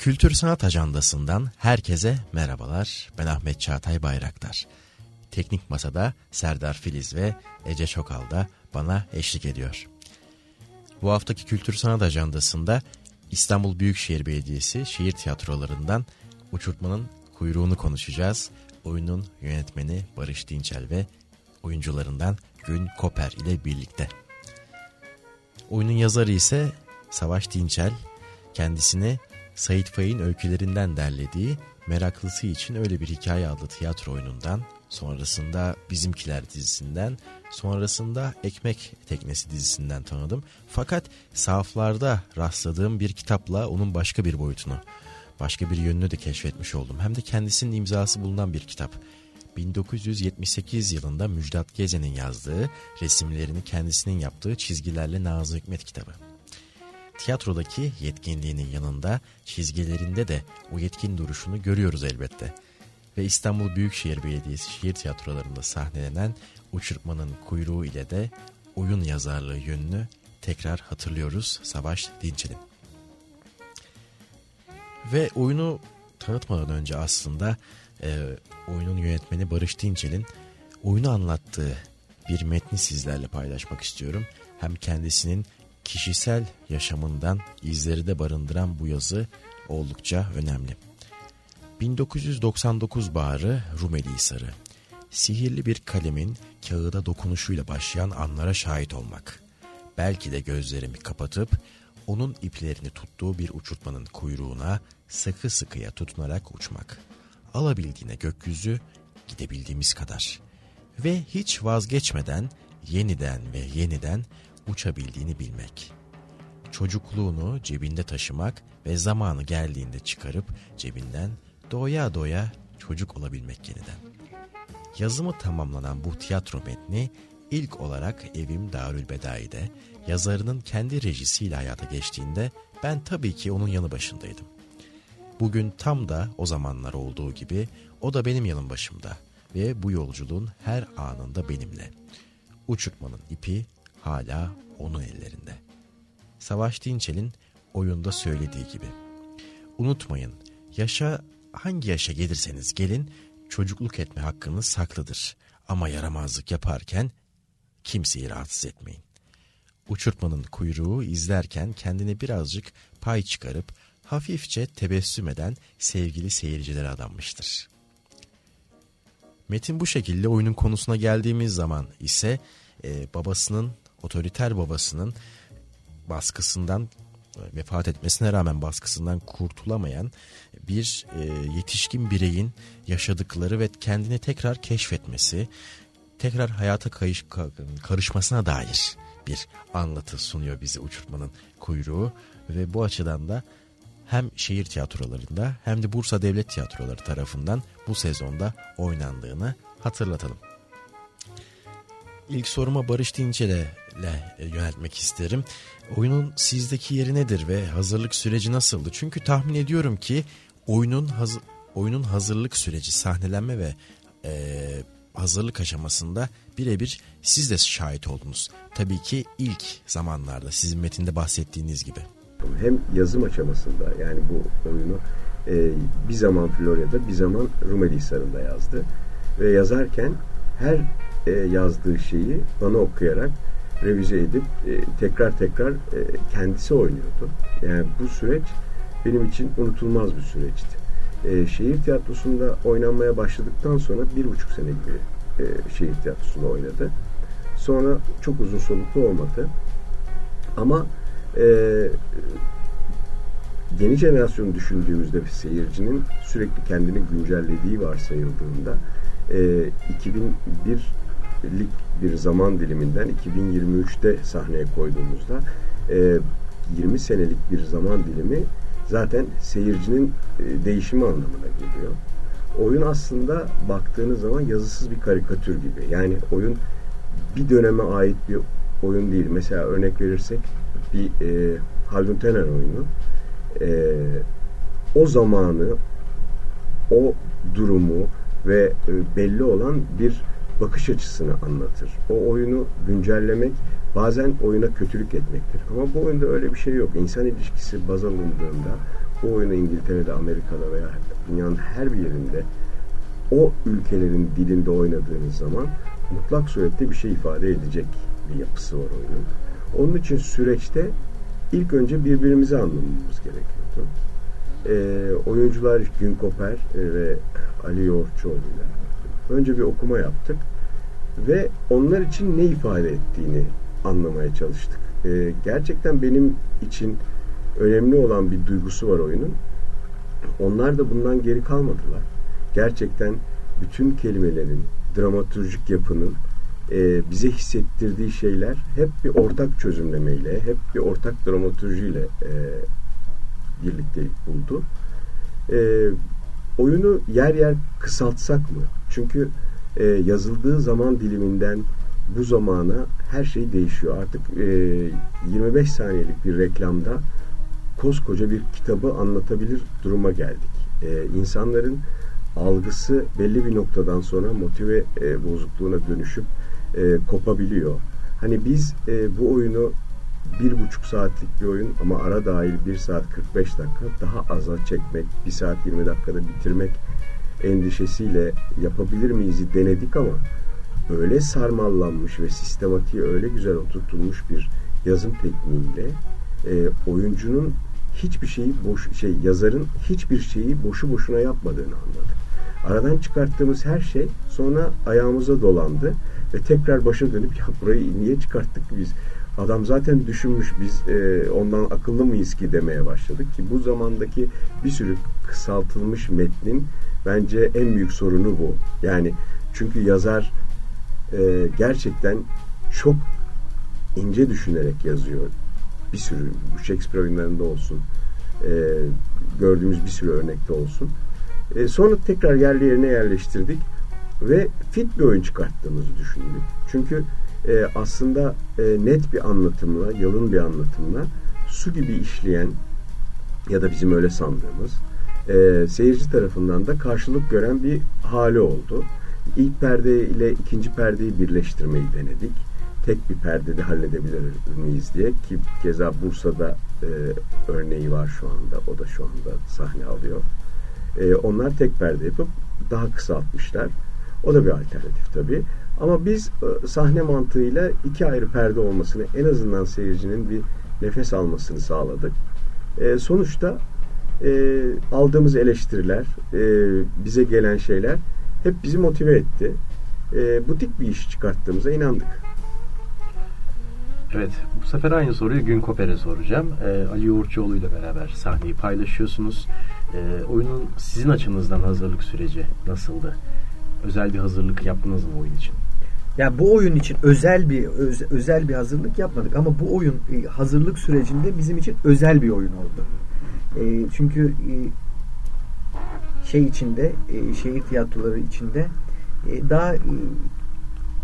Kültür Sanat Ajandası'ndan herkese merhabalar. Ben Ahmet Çağatay Bayraktar. Teknik Masa'da Serdar Filiz ve Ece Çokal da bana eşlik ediyor. Bu haftaki Kültür Sanat Ajandası'nda İstanbul Büyükşehir Belediyesi şehir tiyatrolarından Uçurtmanın Kuyruğunu konuşacağız. Oyunun yönetmeni Barış Dinçel ve oyuncularından Gün Koper ile birlikte. Oyunun yazarı ise Savaş Dinçel. Kendisine Sait Faik'in öykülerinden derlediği Meraklısı için öyle bir hikaye adlı tiyatro oyunundan, sonrasında Bizimkiler dizisinden, sonrasında Ekmek Teknesi dizisinden tanıdım. Fakat sahaflarda rastladığım bir kitapla onun başka bir boyutunu, başka bir yönünü de keşfetmiş oldum. Hem de kendisinin imzası bulunan bir kitap. 1978 yılında Müjdat Gezen'in yazdığı, resimlerini kendisinin yaptığı çizgilerle Nazım Hikmet kitabı tiyatrodaki yetkinliğinin yanında çizgilerinde de o yetkin duruşunu görüyoruz elbette. Ve İstanbul Büyükşehir Belediyesi şehir tiyatrolarında sahnelenen Uçurtmanın Kuyruğu ile de oyun yazarlığı yönünü tekrar hatırlıyoruz Savaş Dinçel'in. Ve oyunu tanıtmadan önce aslında e, oyunun yönetmeni Barış Dinçel'in oyunu anlattığı bir metni sizlerle paylaşmak istiyorum. Hem kendisinin kişisel yaşamından izleri de barındıran bu yazı oldukça önemli. 1999 baharı Rumeli Hisarı. Sihirli bir kalemin kağıda dokunuşuyla başlayan anlara şahit olmak. Belki de gözlerimi kapatıp onun iplerini tuttuğu bir uçurtmanın kuyruğuna sıkı sıkıya tutunarak uçmak. Alabildiğine gökyüzü, gidebildiğimiz kadar. Ve hiç vazgeçmeden yeniden ve yeniden uçabildiğini bilmek. Çocukluğunu cebinde taşımak ve zamanı geldiğinde çıkarıp cebinden doya doya çocuk olabilmek yeniden. Yazımı tamamlanan bu tiyatro metni ilk olarak Evim Darül Bedai'de yazarının kendi rejisiyle hayata geçtiğinde ben tabii ki onun yanı başındaydım. Bugün tam da o zamanlar olduğu gibi o da benim yanım başımda ve bu yolculuğun her anında benimle. Uçurtmanın ipi hala onun ellerinde. Savaş Dinçel'in oyunda söylediği gibi. Unutmayın, yaşa hangi yaşa gelirseniz gelin çocukluk etme hakkınız saklıdır. Ama yaramazlık yaparken kimseyi rahatsız etmeyin. Uçurtmanın kuyruğu izlerken kendine birazcık pay çıkarıp hafifçe tebessüm eden sevgili seyircilere adanmıştır. Metin bu şekilde oyunun konusuna geldiğimiz zaman ise e, babasının otoriter babasının baskısından vefat etmesine rağmen baskısından kurtulamayan bir e, yetişkin bireyin yaşadıkları ve kendini tekrar keşfetmesi, tekrar hayata kayış, karışmasına dair bir anlatı sunuyor bizi uçurtmanın kuyruğu ve bu açıdan da hem şehir tiyatrolarında hem de Bursa Devlet Tiyatroları tarafından bu sezonda oynandığını hatırlatalım. İlk soruma Barış Dinçel'e yöneltmek isterim. Oyunun sizdeki yeri nedir ve hazırlık süreci nasıldı? Çünkü tahmin ediyorum ki oyunun haz oyunun hazırlık süreci, sahnelenme ve e, hazırlık aşamasında birebir siz de şahit oldunuz. Tabii ki ilk zamanlarda sizin metinde bahsettiğiniz gibi. Hem yazım aşamasında yani bu oyunu e, bir zaman Florya'da bir zaman Rumeli Hisarı'nda yazdı. Ve yazarken her e, yazdığı şeyi bana okuyarak revize edip e, tekrar tekrar e, kendisi oynuyordu. Yani bu süreç benim için unutulmaz bir süreçti. E, şehir tiyatrosunda oynanmaya başladıktan sonra bir buçuk sene gibi e, şehir tiyatrosunda oynadı. Sonra çok uzun soluklu olmadı. Ama e, yeni jenerasyonu düşündüğümüzde seyircinin sürekli kendini güncellediği varsayıldığında e, 2001 lik bir zaman diliminden 2023'te sahneye koyduğumuzda e, 20 senelik bir zaman dilimi zaten seyircinin e, değişimi anlamına geliyor. Oyun aslında baktığınız zaman yazısız bir karikatür gibi. Yani oyun bir döneme ait bir oyun değil. Mesela örnek verirsek bir e, Haldun Tener oyunu e, o zamanı o durumu ve e, belli olan bir bakış açısını anlatır. O oyunu güncellemek bazen oyuna kötülük etmektir. Ama bu oyunda öyle bir şey yok. İnsan ilişkisi baz alındığında o oyunu İngiltere'de, Amerika'da veya dünyanın her bir yerinde o ülkelerin dilinde oynadığınız zaman mutlak surette bir şey ifade edecek bir yapısı var oyunun. Onun için süreçte ilk önce birbirimizi anlamamız gerekiyordu. E, oyuncular Gün Koper ve Ali Yoğurtçuoğlu ile önce bir okuma yaptık ve onlar için ne ifade ettiğini anlamaya çalıştık. E, gerçekten benim için önemli olan bir duygusu var oyunun. Onlar da bundan geri kalmadılar. Gerçekten bütün kelimelerin, dramatürjik yapının e, bize hissettirdiği şeyler hep bir ortak çözümlemeyle, hep bir ortak dramatürjiyle e, birlikte buldu. E, oyunu yer yer kısaltsak mı? Çünkü e, yazıldığı zaman diliminden bu zamana her şey değişiyor. Artık e, 25 saniyelik bir reklamda koskoca bir kitabı anlatabilir duruma geldik. E, insanların algısı belli bir noktadan sonra motive e, bozukluğuna dönüşüp e, kopabiliyor. Hani biz e, bu oyunu bir buçuk saatlik bir oyun ama ara dahil bir saat 45 dakika daha aza çekmek, bir saat 20 dakikada bitirmek endişesiyle yapabilir miyiz denedik ama öyle sarmallanmış ve sistematiği öyle güzel oturtulmuş bir yazım tekniğiyle e, oyuncunun hiçbir şeyi boş şey yazarın hiçbir şeyi boşu boşuna yapmadığını anladık. Aradan çıkarttığımız her şey sonra ayağımıza dolandı ve tekrar başa dönüp ya burayı niye çıkarttık biz? Adam zaten düşünmüş biz e, ondan akıllı mıyız ki demeye başladık ki bu zamandaki bir sürü kısaltılmış metnin bence en büyük sorunu bu. Yani çünkü yazar e, gerçekten çok ince düşünerek yazıyor. Bir sürü Shakespeare oyunlarında olsun e, gördüğümüz bir sürü örnekte olsun. E, sonra tekrar yerli yerine yerleştirdik ve fit bir oyun çıkarttığımızı düşündük. Çünkü e, aslında e, net bir anlatımla, yalın bir anlatımla su gibi işleyen ya da bizim öyle sandığımız e, seyirci tarafından da karşılık gören bir hali oldu. İlk perde ile ikinci perdeyi birleştirmeyi denedik. Tek bir perdede halledebilir miyiz diye ki keza Bursa'da e, örneği var şu anda. O da şu anda sahne alıyor. E, onlar tek perde yapıp daha kısaltmışlar. O da bir alternatif tabii. Ama biz e, sahne mantığıyla iki ayrı perde olmasını en azından seyircinin bir nefes almasını sağladık. E, sonuçta e, aldığımız eleştiriler, e, bize gelen şeyler hep bizi motive etti. E, butik bir iş çıkarttığımıza inandık. Evet, bu sefer aynı soruyu Gün Koper'e soracağım. E, Ali Yoğurtçuoğlu ile beraber sahneyi paylaşıyorsunuz. E, oyunun sizin açınızdan hazırlık süreci nasıldı? Özel bir hazırlık yaptınız mı oyun için? Ya bu oyun için özel bir öz, özel bir hazırlık yapmadık ama bu oyun e, hazırlık sürecinde bizim için özel bir oyun oldu. E, çünkü e, şey içinde, e, şehir tiyatroları içinde e, daha e,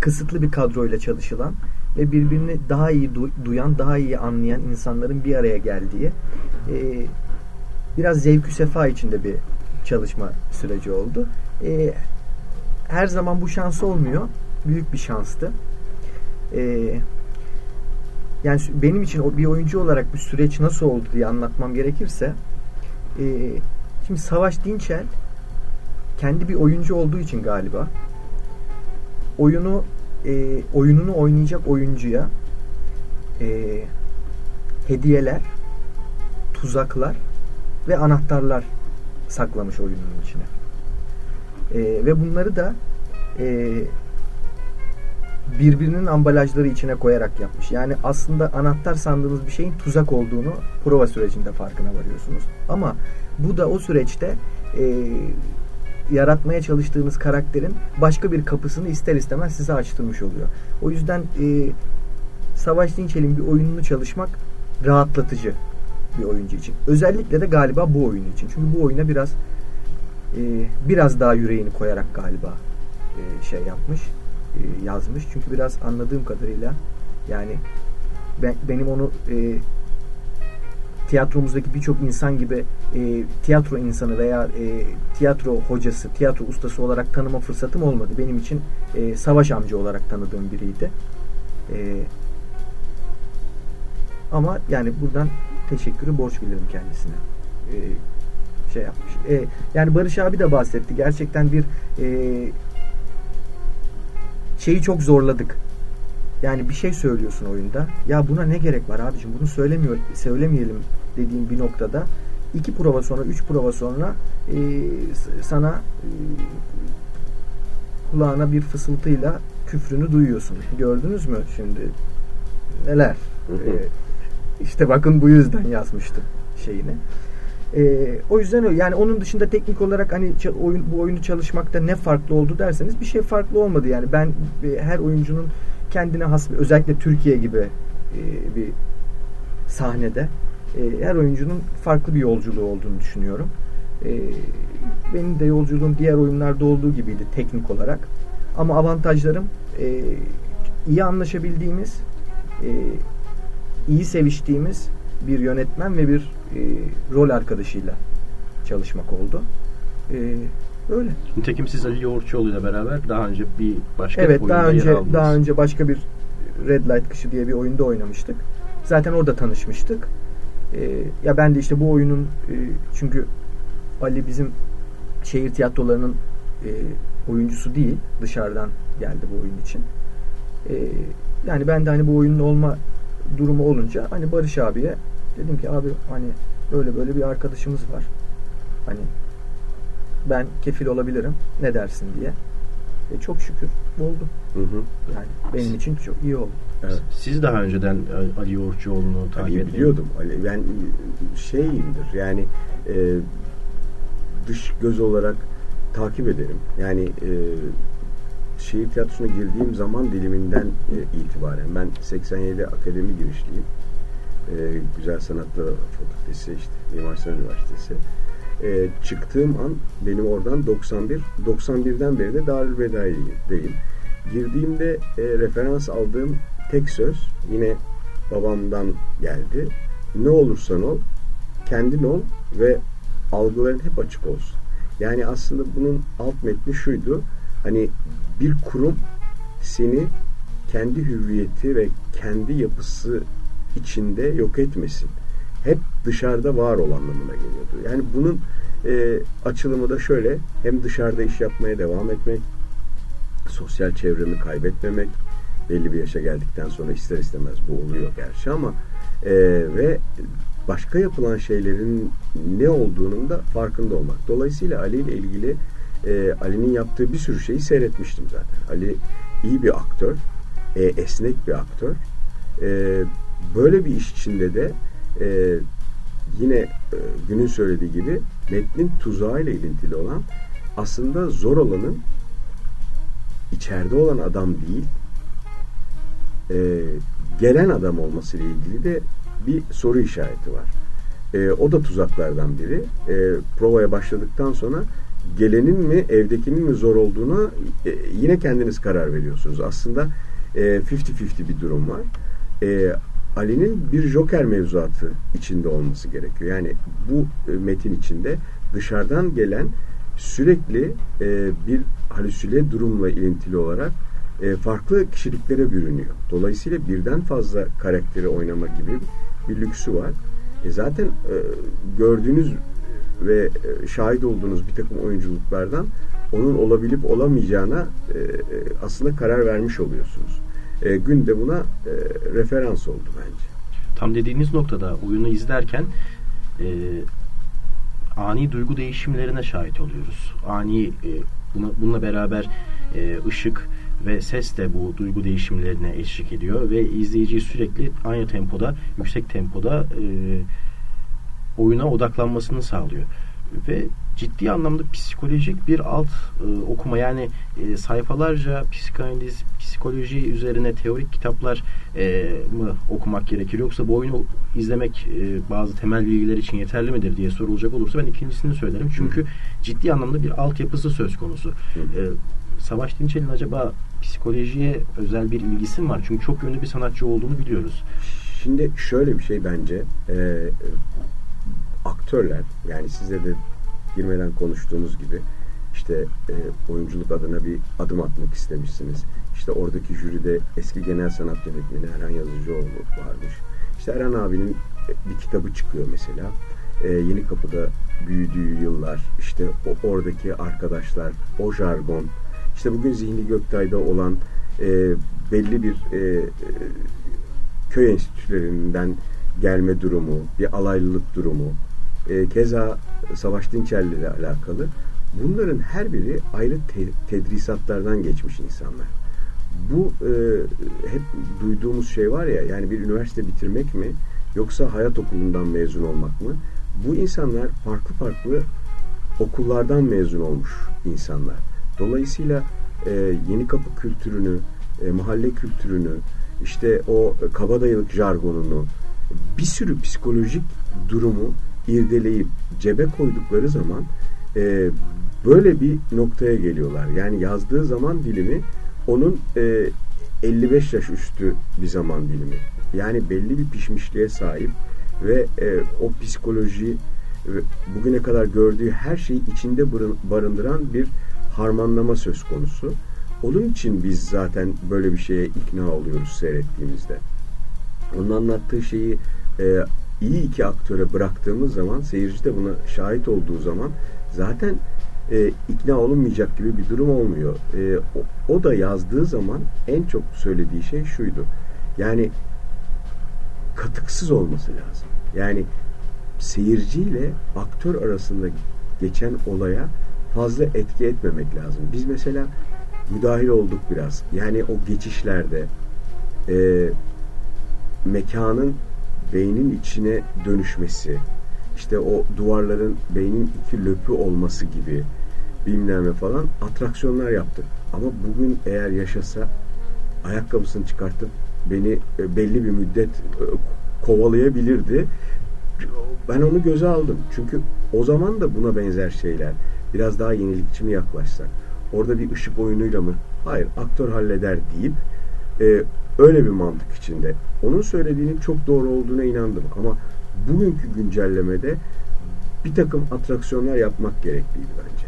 kısıtlı bir kadroyla çalışılan ve birbirini daha iyi du- duyan, daha iyi anlayan insanların bir araya geldiği e, biraz zevkü sefa içinde bir çalışma süreci oldu. E, her zaman bu şans olmuyor. Büyük bir şanstı. E, yani benim için bir oyuncu olarak bir süreç nasıl oldu diye anlatmam gerekirse e, şimdi Savaş Dinçel kendi bir oyuncu olduğu için galiba oyunu e, oyununu oynayacak oyuncuya e, hediyeler, tuzaklar ve anahtarlar saklamış oyunun içine. E, ve bunları da e, birbirinin ambalajları içine koyarak yapmış. Yani aslında anahtar sandığınız bir şeyin tuzak olduğunu prova sürecinde farkına varıyorsunuz. Ama bu da o süreçte e, yaratmaya çalıştığınız karakterin başka bir kapısını ister istemez size açtırmış oluyor. O yüzden e, Savaş Dinçel'in bir oyununu çalışmak rahatlatıcı bir oyuncu için. Özellikle de galiba bu oyun için. Çünkü bu oyuna biraz e, biraz daha yüreğini koyarak galiba e, şey yapmış, e, yazmış. Çünkü biraz anladığım kadarıyla yani ben, benim onu e, tiyatromuzdaki birçok insan gibi e, tiyatro insanı veya e, tiyatro hocası, tiyatro ustası olarak tanıma fırsatım olmadı. Benim için e, savaş amca olarak tanıdığım biriydi. E, ama yani buradan teşekkürü borç bilirim kendisine. e, şey yapmış. E, yani Barış abi de bahsetti. Gerçekten bir e, şeyi çok zorladık. Yani bir şey söylüyorsun oyunda. Ya buna ne gerek var abicim? Bunu söylemiyor, söylemeyelim dediğin bir noktada iki prova sonra, üç prova sonra e, sana e, kulağına bir fısıltıyla küfrünü duyuyorsun. Gördünüz mü şimdi neler? e, işte bakın bu yüzden yazmıştım şeyini. E, o yüzden öyle. Yani onun dışında teknik olarak hani oyun, bu oyunu çalışmakta ne farklı oldu derseniz bir şey farklı olmadı. Yani ben e, her oyuncunun kendine has özellikle Türkiye gibi e, bir sahnede e, her oyuncunun farklı bir yolculuğu olduğunu düşünüyorum. E, benim de yolculuğum diğer oyunlarda olduğu gibiydi teknik olarak. Ama avantajlarım e, iyi anlaşabildiğimiz, e, iyi seviştiğimiz bir yönetmen ve bir e, rol arkadaşıyla çalışmak oldu. E, öyle. Nitekim siz Ali Yoğurtçuoğlu ile beraber daha önce bir başka evet, oyunda daha önce daha önce başka bir Red Light Kışı diye bir oyunda oynamıştık. Zaten orada tanışmıştık. E, ya ben de işte bu oyunun e, çünkü Ali bizim şehir tiyatrolarının e, oyuncusu değil. Dışarıdan geldi bu oyun için. E, yani ben de hani bu oyunun olma durumu olunca hani Barış abiye dedim ki abi hani böyle böyle bir arkadaşımız var. Hani ben kefil olabilirim. Ne dersin diye. E, çok şükür oldu. Hı hı. Yani benim için çok iyi oldu. Evet. Siz daha önceden Ali Yoğurtçuoğlu'nu takip Ali'yi biliyordum. Ali, ben şeyimdir yani e, dış göz olarak takip ederim. Yani e, şehir tiyatrosuna girdiğim zaman diliminden e, itibaren ben 87 akademi girişliyim. E, Güzel Sanatlar Fakültesi işte Mimar Sinan Üniversitesi. E, çıktığım an benim oradan 91 91'den beri de Darülbedai'deyim. Girdiğimde e, referans aldığım tek söz yine babamdan geldi. Ne olursan ol, kendin ol ve algıların hep açık olsun. Yani aslında bunun alt metni şuydu. Hani bir kurum seni kendi hüviyeti ve kendi yapısı içinde yok etmesin. Hep dışarıda var ol anlamına geliyordu. Yani bunun e, açılımı da şöyle. Hem dışarıda iş yapmaya devam etmek, sosyal çevremi kaybetmemek, belli bir yaşa geldikten sonra ister istemez bu oluyor gerçi ama e, ve başka yapılan şeylerin ne olduğunun da farkında olmak. Dolayısıyla Ali ile ilgili e, Ali'nin yaptığı bir sürü şeyi seyretmiştim zaten. Ali iyi bir aktör, e, esnek bir aktör. E, böyle bir iş içinde de e, yine e, günün söylediği gibi metnin tuzağıyla ilintili olan aslında zor olanın içeride olan adam değil e, gelen adam olması ile ilgili de bir soru işareti var. E, o da tuzaklardan biri. E, provaya başladıktan sonra gelenin mi evdekinin mi zor olduğunu e, yine kendiniz karar veriyorsunuz. Aslında 50-50 e, bir durum var. E, Ali'nin bir joker mevzuatı içinde olması gerekiyor. Yani bu e, metin içinde dışarıdan gelen sürekli e, bir halüsile durumla ilintili olarak e, farklı kişiliklere bürünüyor. Dolayısıyla birden fazla karakteri oynama gibi bir lüksü var. E zaten gördüğünüz ve şahit olduğunuz bir takım oyunculuklardan onun olabilip olamayacağına aslında karar vermiş oluyorsunuz. E, gün de buna e, referans oldu bence. Tam dediğiniz noktada oyunu izlerken e, ani duygu değişimlerine şahit oluyoruz. Ani e, buna, bununla beraber e, ışık ve ses de bu duygu değişimlerine eşlik ediyor ve izleyiciyi sürekli aynı tempoda, yüksek tempoda e, oyuna odaklanmasını sağlıyor. Ve ciddi anlamda psikolojik bir alt e, okuma yani e, sayfalarca psikanaliz, psikoloji üzerine teorik kitaplar e, mı okumak gerekir yoksa bu oyunu izlemek e, bazı temel bilgiler için yeterli midir diye sorulacak olursa ben ikincisini söylerim. Çünkü Hı. ciddi anlamda bir altyapısı söz konusu. E, Savaş Dinçel'in acaba psikolojiye özel bir ilgisi mi var? Çünkü çok yönlü bir sanatçı olduğunu biliyoruz. Şimdi şöyle bir şey bence e, aktörler yani size de girmeden konuştuğunuz gibi işte e, oyunculuk adına bir adım atmak istemişsiniz. İşte oradaki jüride eski genel sanat yönetmeni Erhan Yazıcıoğlu varmış. İşte Erhan abinin bir kitabı çıkıyor mesela. e, Yeni Kapı'da büyüdüğü yıllar, işte o, oradaki arkadaşlar, o jargon, işte bugün Zihni Göktay'da olan e, belli bir e, köy enstitülerinden gelme durumu, bir alaylılık durumu, e, keza Savaş Dinçerli ile alakalı bunların her biri ayrı te- tedrisatlardan geçmiş insanlar. Bu e, hep duyduğumuz şey var ya yani bir üniversite bitirmek mi yoksa hayat okulundan mezun olmak mı? Bu insanlar farklı farklı okullardan mezun olmuş insanlar. Dolayısıyla e, yeni kapı kültürünü, e, mahalle kültürünü, işte o kabadayılık jargonunu, bir sürü psikolojik durumu irdeleyip cebe koydukları zaman e, böyle bir noktaya geliyorlar. Yani yazdığı zaman dilimi onun e, 55 yaş üstü bir zaman dilimi. Yani belli bir pişmişliğe sahip ve e, o psikoloji ve bugüne kadar gördüğü her şeyi içinde barındıran bir harmanlama söz konusu. Onun için biz zaten böyle bir şeye ikna oluyoruz seyrettiğimizde. Onun anlattığı şeyi e, iyi iki aktöre bıraktığımız zaman, seyirci de buna şahit olduğu zaman zaten e, ikna olunmayacak gibi bir durum olmuyor. E, o, o da yazdığı zaman en çok söylediği şey şuydu. Yani katıksız olması lazım. Yani seyirciyle aktör arasında geçen olaya fazla etki etmemek lazım. Biz mesela müdahil olduk biraz. Yani o geçişlerde e, mekanın beynin içine dönüşmesi, işte o duvarların beynin iki löpü olması gibi bilmem falan atraksiyonlar yaptık. Ama bugün eğer yaşasa ayakkabısını çıkartıp beni e, belli bir müddet e, kovalayabilirdi. Ben onu göze aldım. Çünkü o zaman da buna benzer şeyler. Biraz daha yenilikçi mi yaklaşsak? Orada bir ışık oyunuyla mı? Hayır, aktör halleder deyip e, öyle bir mantık içinde. Onun söylediğinin çok doğru olduğuna inandım. Ama bugünkü güncellemede bir takım atraksiyonlar yapmak gerekliydi bence.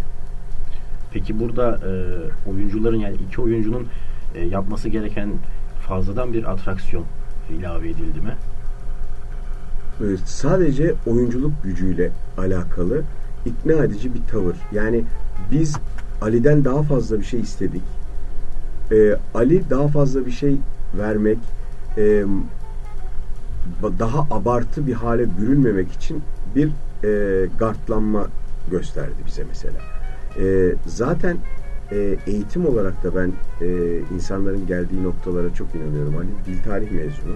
Peki burada e, oyuncuların yani iki oyuncunun e, yapması gereken fazladan bir atraksiyon ilave edildi mi? sadece oyunculuk gücüyle alakalı ikna edici bir tavır. Yani biz Ali'den daha fazla bir şey istedik. Ee, Ali daha fazla bir şey vermek, e, daha abartı bir hale bürünmemek için bir e, gardlanma gösterdi bize mesela. E, zaten e, eğitim olarak da ben e, insanların geldiği noktalara çok inanıyorum. Ali dil tarih mezunu.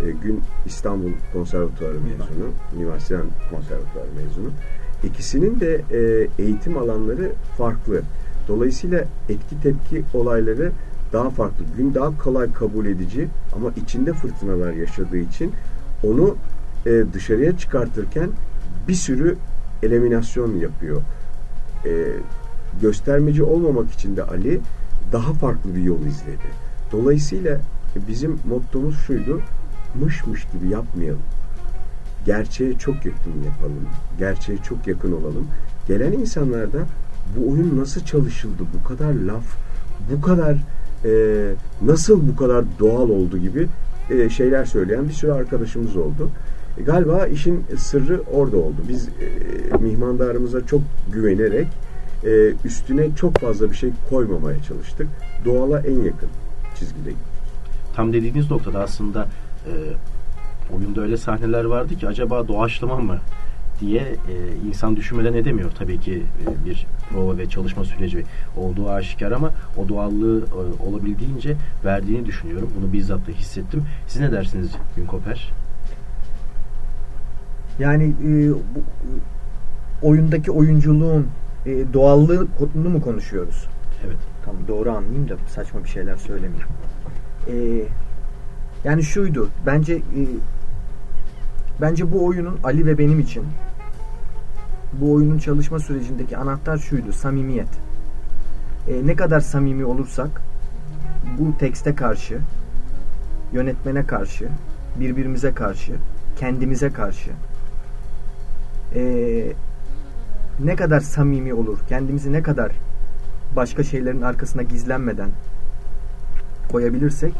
E, Gün İstanbul Konservatuarı mezunu. Mimar Sinan Konservatuarı mezunu. İkisinin de e, eğitim alanları farklı. Dolayısıyla etki tepki olayları daha farklı. Gün daha kolay kabul edici ama içinde fırtınalar yaşadığı için onu e, dışarıya çıkartırken bir sürü eliminasyon yapıyor. E, göstermeci olmamak için de Ali daha farklı bir yol izledi. Dolayısıyla bizim mottomuz şuydu. Mışmış gibi yapmayalım. Gerçeğe çok yakın yapalım. Gerçeğe çok yakın olalım. Gelen insanlarda bu oyun nasıl çalışıldı? Bu kadar laf, bu kadar e, nasıl bu kadar doğal oldu gibi e, şeyler söyleyen bir sürü arkadaşımız oldu. E, galiba işin sırrı orada oldu. Biz e, mihmandarımıza çok güvenerek e, üstüne çok fazla bir şey koymamaya çalıştık. Doğala en yakın çizgide. Tam dediğiniz noktada aslında e, oyunda öyle sahneler vardı ki acaba doğaçlama mı diye e, insan düşünmeden edemiyor. Tabii ki e, bir prova ve çalışma süreci olduğu aşikar ama o doğallığı e, olabildiğince verdiğini düşünüyorum. Bunu bizzat da hissettim. Siz ne dersiniz Günkoper? Yani e, bu, oyundaki oyunculuğun e, doğallığını mu konuşuyoruz? Evet. Tamam doğru anlayayım da saçma bir şeyler söylemeyeyim. E, yani şuydu. Bence e, bence bu oyunun Ali ve benim için bu oyunun çalışma sürecindeki anahtar şuydu. Samimiyet. E, ne kadar samimi olursak bu tekste karşı, yönetmene karşı, birbirimize karşı, kendimize karşı e, ne kadar samimi olur, kendimizi ne kadar başka şeylerin arkasına gizlenmeden koyabilirsek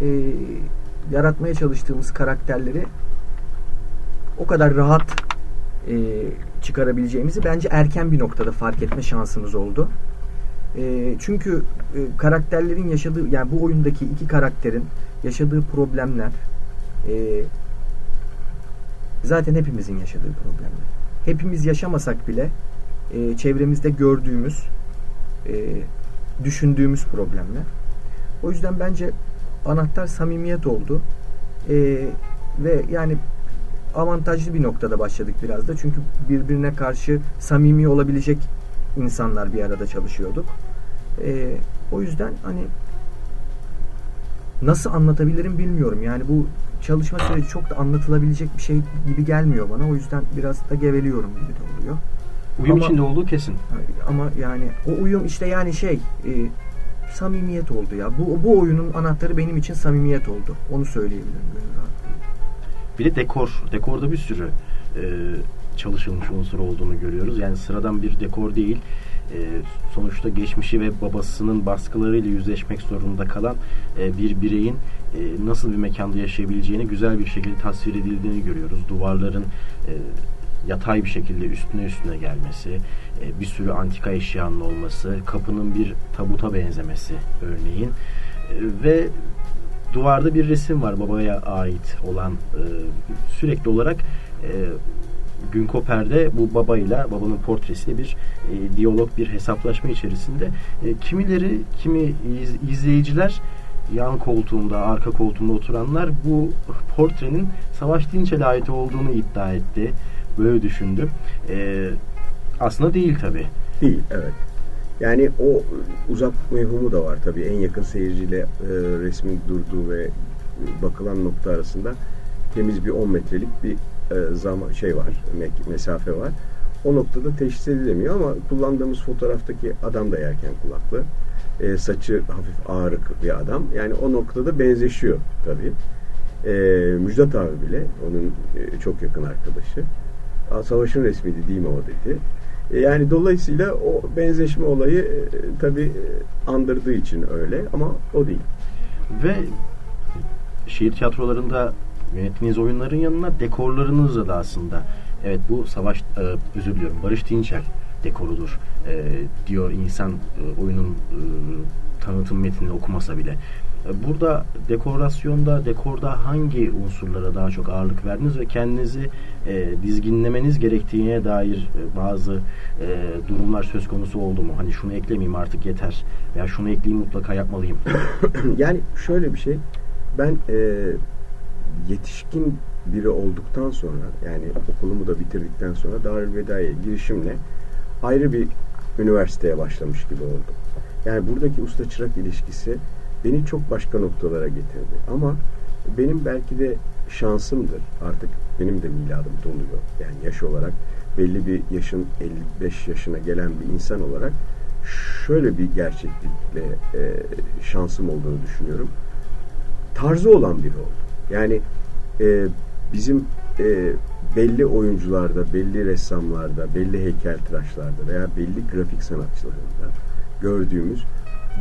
e, yaratmaya çalıştığımız karakterleri o kadar rahat e, çıkarabileceğimizi bence erken bir noktada fark etme şansımız oldu. E, çünkü e, karakterlerin yaşadığı yani bu oyundaki iki karakterin yaşadığı problemler e, zaten hepimizin yaşadığı problemler. Hepimiz yaşamasak bile e, çevremizde gördüğümüz e, düşündüğümüz problemler. O yüzden bence anahtar samimiyet oldu. E, ve yani avantajlı bir noktada başladık biraz da. Çünkü birbirine karşı samimi olabilecek insanlar bir arada çalışıyorduk. E, o yüzden hani nasıl anlatabilirim bilmiyorum. Yani bu çalışma süreci çok da anlatılabilecek bir şey gibi gelmiyor bana. O yüzden biraz da geveliyorum gibi de oluyor. Uyum ama, içinde olduğu kesin. Ama yani o uyum işte yani şey e, samimiyet oldu ya. Bu, bu oyunun anahtarı benim için samimiyet oldu. Onu söyleyebilirim. Bir de dekor. Dekorda bir sürü e, çalışılmış unsur olduğunu görüyoruz. Yani sıradan bir dekor değil. E, sonuçta geçmişi ve babasının baskılarıyla yüzleşmek zorunda kalan e, bir bireyin e, nasıl bir mekanda yaşayabileceğini güzel bir şekilde tasvir edildiğini görüyoruz. Duvarların e, yatay bir şekilde üstüne üstüne gelmesi, e, bir sürü antika eşyanın olması, kapının bir tabuta benzemesi örneğin e, ve duvarda bir resim var babaya ait olan e, sürekli olarak e, Günkoper'de bu babayla babanın portresiyle bir e, diyalog bir hesaplaşma içerisinde e, kimileri kimi iz, izleyiciler yan koltuğunda arka koltuğunda oturanlar bu portrenin Savaş Dinçel'e ait olduğunu iddia etti. Böyle düşündüm. E, aslında değil tabi. Değil evet. Yani o uzak mevhumu da var tabii. En yakın seyirciyle e, resmin durduğu ve bakılan nokta arasında temiz bir 10 metrelik bir e, zaman şey var, mesafe var. O noktada teşhis edilemiyor ama kullandığımız fotoğraftaki adam da yerken kulaklı. E, saçı hafif ağırık bir adam. Yani o noktada benzeşiyor tabii. E, Müjdat abi bile onun e, çok yakın arkadaşı. Savaşın resmiydi değil mi o dedi. E, yani dolayısıyla o benzeşme olayı e, tabi e, andırdığı için öyle ama o değil. Ve şehir tiyatrolarında yönettiğiniz oyunların yanına dekorlarınızla da aslında evet bu savaş e, özür diliyorum Barış Dinçer dekorudur diyor insan oyunun tanıtım metnini okumasa bile. Burada dekorasyonda, dekorda hangi unsurlara daha çok ağırlık verdiniz ve kendinizi e, dizginlemeniz gerektiğine dair e, bazı e, durumlar söz konusu oldu mu? Hani şunu eklemeyeyim artık yeter veya şunu ekleyeyim mutlaka yapmalıyım. yani şöyle bir şey. Ben e, yetişkin biri olduktan sonra yani okulumu da bitirdikten sonra Darülveda'ya girişimle ayrı bir üniversiteye başlamış gibi oldum. Yani buradaki usta çırak ilişkisi beni çok başka noktalara getirdi. Ama benim belki de şansımdır. Artık benim de miladım doluyor. Yani yaş olarak belli bir yaşın 55 yaşına gelen bir insan olarak şöyle bir gerçeklikle e, şansım olduğunu düşünüyorum. Tarzı olan biri oldu. Yani e, bizim e, belli oyuncularda, belli ressamlarda, belli heykeltıraşlarda veya belli grafik sanatçılarında gördüğümüz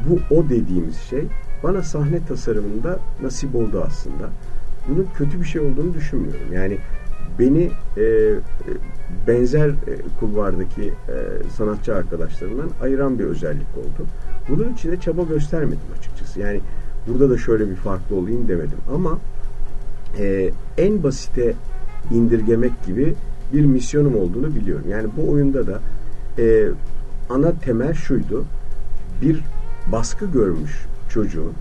bu o dediğimiz şey bana sahne tasarımında nasip oldu aslında. Bunun kötü bir şey olduğunu düşünmüyorum. Yani beni e, benzer e, kulvardaki e, sanatçı arkadaşlarımdan ayıran bir özellik oldu. Bunun için de çaba göstermedim açıkçası. Yani burada da şöyle bir farklı olayım demedim. Ama e, en basite indirgemek gibi bir misyonum olduğunu biliyorum. Yani bu oyunda da e, ana temel şuydu. Bir baskı görmüş çocuğun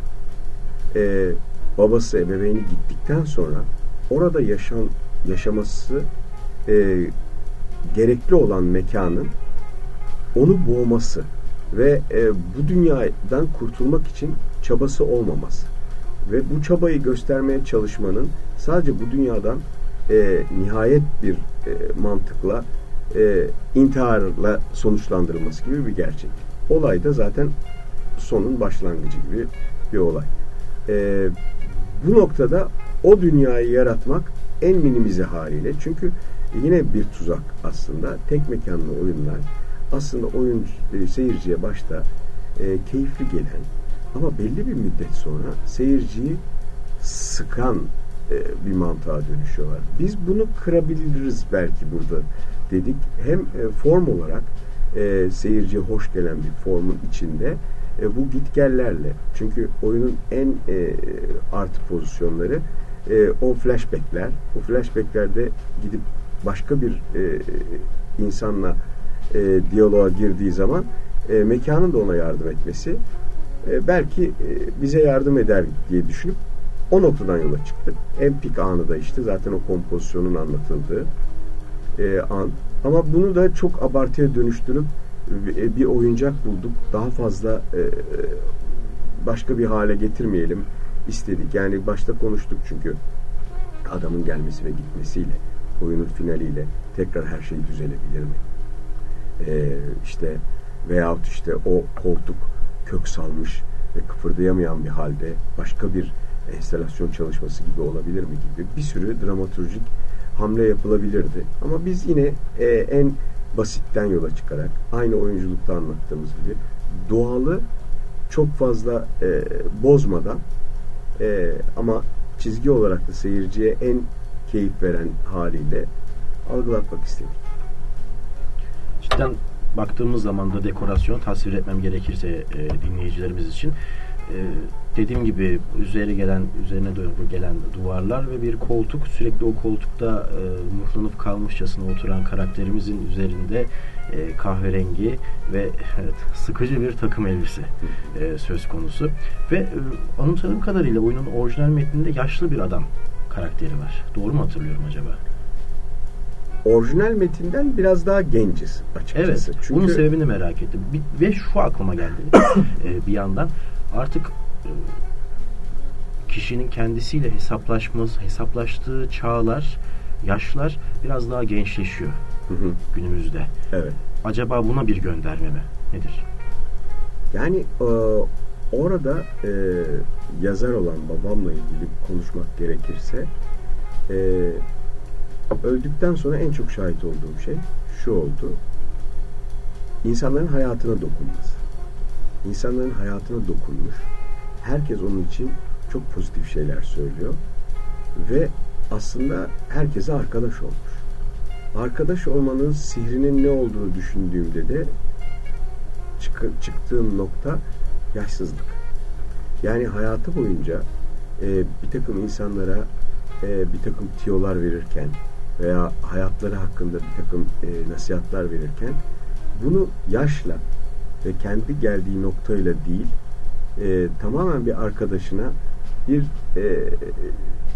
e, babası ebeveyni gittikten sonra orada yaşam yaşaması e, gerekli olan mekanın onu boğması ve e, bu dünyadan kurtulmak için çabası olmaması ve bu çabayı göstermeye çalışmanın sadece bu dünyadan e, nihayet bir e, mantıkla e, intiharla sonuçlandırılması gibi bir gerçek. Olay da zaten sonun başlangıcı gibi bir olay. E, bu noktada o dünyayı yaratmak en minimize haliyle çünkü yine bir tuzak aslında tek mekanlı oyunlar aslında oyun e, seyirciye başta e, keyifli gelen ama belli bir müddet sonra seyirciyi sıkan bir mantığa dönüşüyorlar. Biz bunu kırabiliriz belki burada dedik. Hem e, form olarak e, seyirciye hoş gelen bir formun içinde e, bu gitgellerle çünkü oyunun en e, artı pozisyonları e, o flashbackler. O flashbacklerde gidip başka bir e, insanla e, diyaloğa girdiği zaman e, mekanın da ona yardım etmesi e, belki e, bize yardım eder diye düşünüp o noktadan yola çıktık. En pik anı da işte zaten o kompozisyonun anlatıldığı e, an. Ama bunu da çok abartıya dönüştürüp bir oyuncak bulduk. Daha fazla e, başka bir hale getirmeyelim istedik. Yani başta konuştuk çünkü adamın gelmesi ve gitmesiyle oyunun finaliyle tekrar her şey düzelebilir mi? Ee, işte veyahut işte o koltuk kök salmış ve kıpırdayamayan bir halde başka bir enstalasyon çalışması gibi olabilir mi gibi bir sürü dramaturjik hamle yapılabilirdi. Ama biz yine e, en basitten yola çıkarak aynı oyunculukta anlattığımız gibi doğalı çok fazla e, bozmadan e, ama çizgi olarak da seyirciye en keyif veren haliyle algılatmak istedik. Cidden baktığımız zaman da dekorasyon tasvir etmem gerekirse e, dinleyicilerimiz için e, dediğim gibi üzeri gelen üzerine doğru gelen duvarlar ve bir koltuk sürekli o koltukta e, muhlanıp kalmışçasına oturan karakterimizin üzerinde e, kahverengi ve evet, sıkıcı bir takım elbise e, söz konusu ve e, anımsadığım kadarıyla oyunun orijinal metninde yaşlı bir adam karakteri var. Doğru mu hatırlıyorum acaba? Orijinal metinden biraz daha genciz açıkçası. Evet. Çünkü... Bunun sebebini merak ettim. Ve şu aklıma geldi e, bir yandan. Artık e, kişinin kendisiyle hesaplaşması, hesaplaştığı çağlar, yaşlar biraz daha gençleşiyor hı hı. günümüzde. Evet. Acaba buna bir gönderme mi? Nedir? Yani e, orada e, yazar olan babamla ilgili konuşmak gerekirse e, öldükten sonra en çok şahit olduğum şey şu oldu. İnsanların hayatına dokunması. İnsanların hayatına dokunmuş. Herkes onun için çok pozitif şeyler söylüyor. Ve aslında herkese arkadaş olmuş. Arkadaş olmanın sihrinin ne olduğunu düşündüğümde de çık çıktığım nokta yaşsızlık. Yani hayatı boyunca e, bir takım insanlara e, bir takım tiyolar verirken veya hayatları hakkında bir takım e, nasihatler verirken bunu yaşla ve kendi geldiği noktayla değil e, tamamen bir arkadaşına bir e,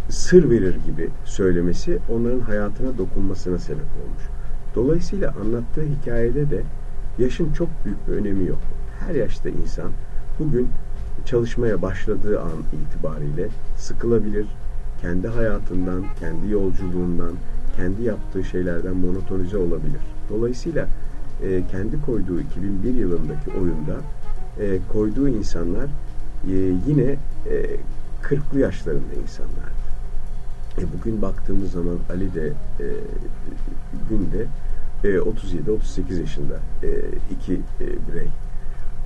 sır verir gibi söylemesi onların hayatına dokunmasına sebep olmuş. Dolayısıyla anlattığı hikayede de yaşın çok büyük bir önemi yok. Her yaşta insan bugün çalışmaya başladığı an itibariyle sıkılabilir, kendi hayatından, kendi yolculuğundan, kendi yaptığı şeylerden monotonize olabilir. Dolayısıyla e, kendi koyduğu 2001 yılındaki oyunda e, koyduğu insanlar e, yine e, 40'lı yaşlarında insanlar. E, bugün baktığımız zaman Ali de e, günde e, 37-38 yaşında e, iki e, birey.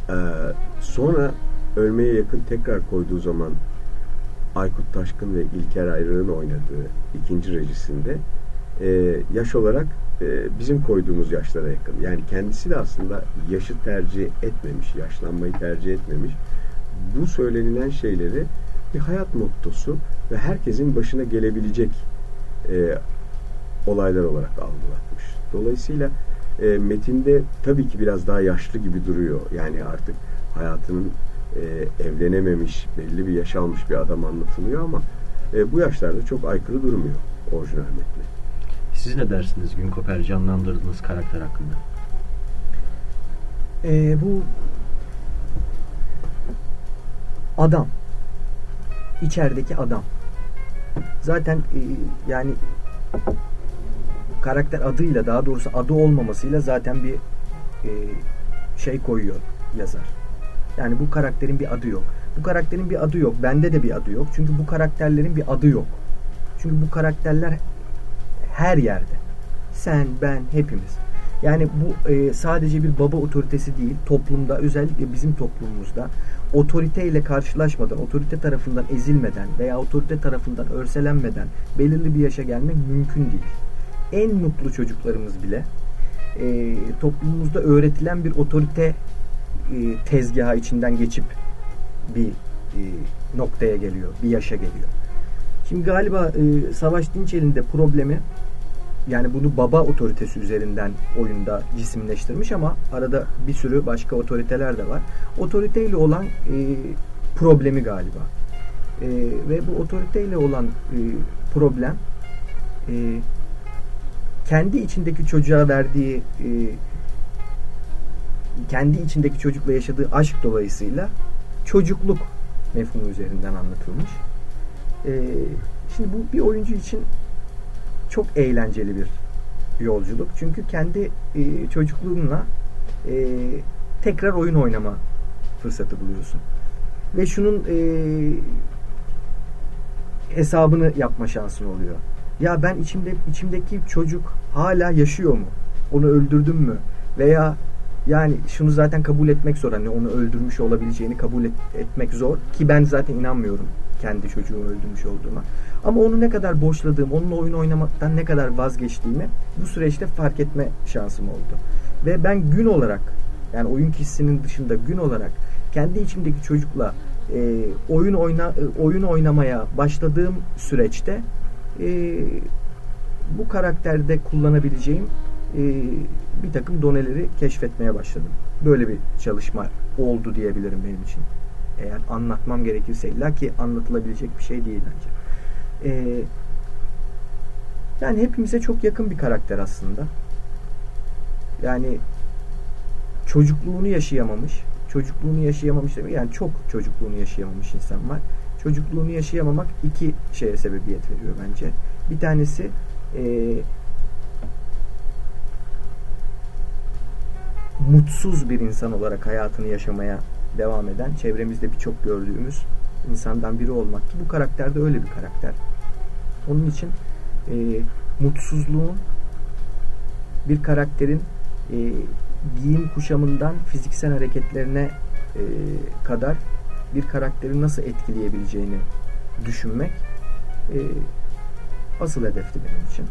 E, sonra ölmeye yakın tekrar koyduğu zaman Aykut Taşkın ve İlker Ayrık'ın oynadığı ikinci rejisinde e, yaş olarak e, bizim koyduğumuz yaşlara yakın. Yani kendisi de aslında yaşı tercih etmemiş, yaşlanmayı tercih etmemiş. Bu söylenilen şeyleri bir hayat mottosu ve herkesin başına gelebilecek e, olaylar olarak algılatmış. Dolayısıyla e, metinde tabii ki biraz daha yaşlı gibi duruyor. Yani artık hayatının e, evlenememiş, belli bir yaş almış bir adam anlatılıyor ama e, bu yaşlarda çok aykırı durmuyor orijinal metne. Siz ne dersiniz Gün Koper canlandırdığınız karakter hakkında? Ee, bu adam içerideki adam zaten e, yani karakter adıyla daha doğrusu adı olmamasıyla zaten bir e, şey koyuyor yazar. Yani bu karakterin bir adı yok. Bu karakterin bir adı yok. Bende de bir adı yok. Çünkü bu karakterlerin bir adı yok. Çünkü bu karakterler her yerde. Sen, ben, hepimiz. Yani bu e, sadece bir baba otoritesi değil. Toplumda özellikle bizim toplumumuzda otoriteyle karşılaşmadan, otorite tarafından ezilmeden veya otorite tarafından örselenmeden belirli bir yaşa gelmek mümkün değil. En mutlu çocuklarımız bile e, toplumumuzda öğretilen bir otorite e, tezgahı içinden geçip bir e, noktaya geliyor, bir yaşa geliyor. Şimdi galiba e, Savaş Dinçel'in de problemi yani bunu baba otoritesi üzerinden oyunda cisimleştirmiş ama arada bir sürü başka otoriteler de var. Otoriteyle olan e, problemi galiba. E, ve bu otoriteyle olan e, problem e, kendi içindeki çocuğa verdiği e, kendi içindeki çocukla yaşadığı aşk dolayısıyla çocukluk mefhumu üzerinden anlatılmış. E, şimdi bu bir oyuncu için çok eğlenceli bir yolculuk. Çünkü kendi e, çocukluğunla e, tekrar oyun oynama fırsatı buluyorsun. Ve şunun e, hesabını yapma şansın oluyor. Ya ben içimde içimdeki çocuk hala yaşıyor mu? Onu öldürdüm mü? Veya yani şunu zaten kabul etmek zor. Hani onu öldürmüş olabileceğini kabul et, etmek zor. Ki ben zaten inanmıyorum kendi çocuğumu öldürmüş olduğuma. Ama onu ne kadar boşladığım, onunla oyun oynamaktan ne kadar vazgeçtiğimi bu süreçte fark etme şansım oldu. Ve ben gün olarak yani oyun kişisinin dışında gün olarak kendi içimdeki çocukla e, oyun oyna e, oyun oynamaya başladığım süreçte e, bu karakterde kullanabileceğim e, bir takım doneleri keşfetmeye başladım. Böyle bir çalışma oldu diyebilirim benim için. Eğer anlatmam gerekirse illa ki anlatılabilecek bir şey değil bence. Ee, yani hepimize çok yakın bir karakter aslında. Yani çocukluğunu yaşayamamış, çocukluğunu yaşayamamış yani çok çocukluğunu yaşayamamış insan var. Çocukluğunu yaşayamamak iki şeye sebebiyet veriyor bence. Bir tanesi e, mutsuz bir insan olarak hayatını yaşamaya devam eden, çevremizde birçok gördüğümüz insandan biri olmak ki bu karakter de öyle bir karakter. Onun için e, mutsuzluğun bir karakterin e, giyim kuşamından fiziksel hareketlerine e, kadar bir karakteri nasıl etkileyebileceğini düşünmek e, asıl hedefti benim için.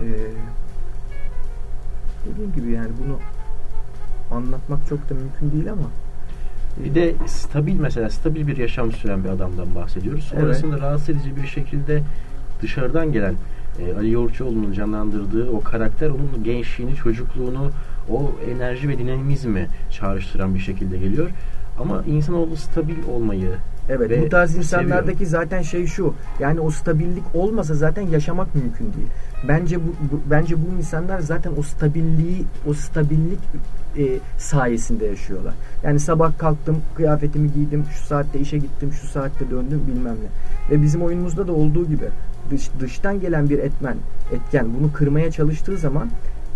E, dediğim gibi yani bunu anlatmak çok da mümkün değil ama bir de stabil mesela stabil bir yaşam süren bir adamdan bahsediyoruz. Sonrasında evet. rahatsız edici bir şekilde dışarıdan gelen e, Ali Yoğurtçuoğlu'nun canlandırdığı o karakter onun gençliğini, çocukluğunu, o enerji ve dinamizmi çağrıştıran bir şekilde geliyor. Ama insanoğlu stabil olmayı, Evet bu tarz insanlardaki seviyorum. zaten şey şu. Yani o stabillik olmasa zaten yaşamak mümkün değil. Bence bu, bu bence bu insanlar zaten o stabilliği o stabillik e, sayesinde yaşıyorlar. Yani sabah kalktım, kıyafetimi giydim, şu saatte işe gittim, şu saatte döndüm bilmem ne. Ve bizim oyunumuzda da olduğu gibi dış, dıştan gelen bir etmen, etken bunu kırmaya çalıştığı zaman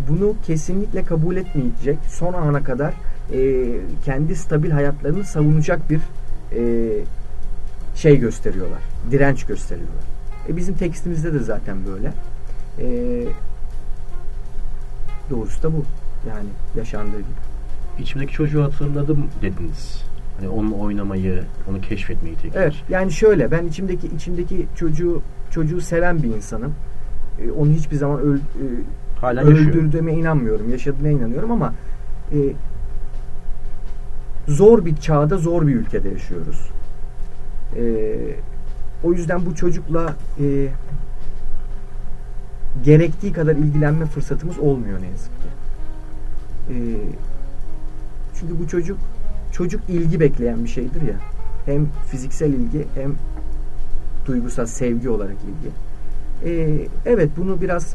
bunu kesinlikle kabul etmeyecek. Son ana kadar e, kendi stabil hayatlarını savunacak bir e, şey gösteriyorlar. Direnç gösteriyorlar. E bizim tekstimizde de zaten böyle. E, doğrusu da bu. Yani yaşandığı gibi. İçimdeki çocuğu hatırladım dediniz. Hani onunla oynamayı, onu keşfetmeyi tekrar. Evet. Yani şöyle ben içimdeki içimdeki çocuğu çocuğu seven bir insanım. E, onu hiçbir zaman öl, e, Hala öldürdüğüme inanmıyorum. Yaşadığına inanıyorum ama e, zor bir çağda, zor bir ülkede yaşıyoruz. E, o yüzden bu çocukla e, gerektiği kadar ilgilenme fırsatımız olmuyor ne yazık ki. E, çünkü bu çocuk çocuk ilgi bekleyen bir şeydir ya. Hem fiziksel ilgi hem duygusal sevgi olarak ilgi. E, evet bunu biraz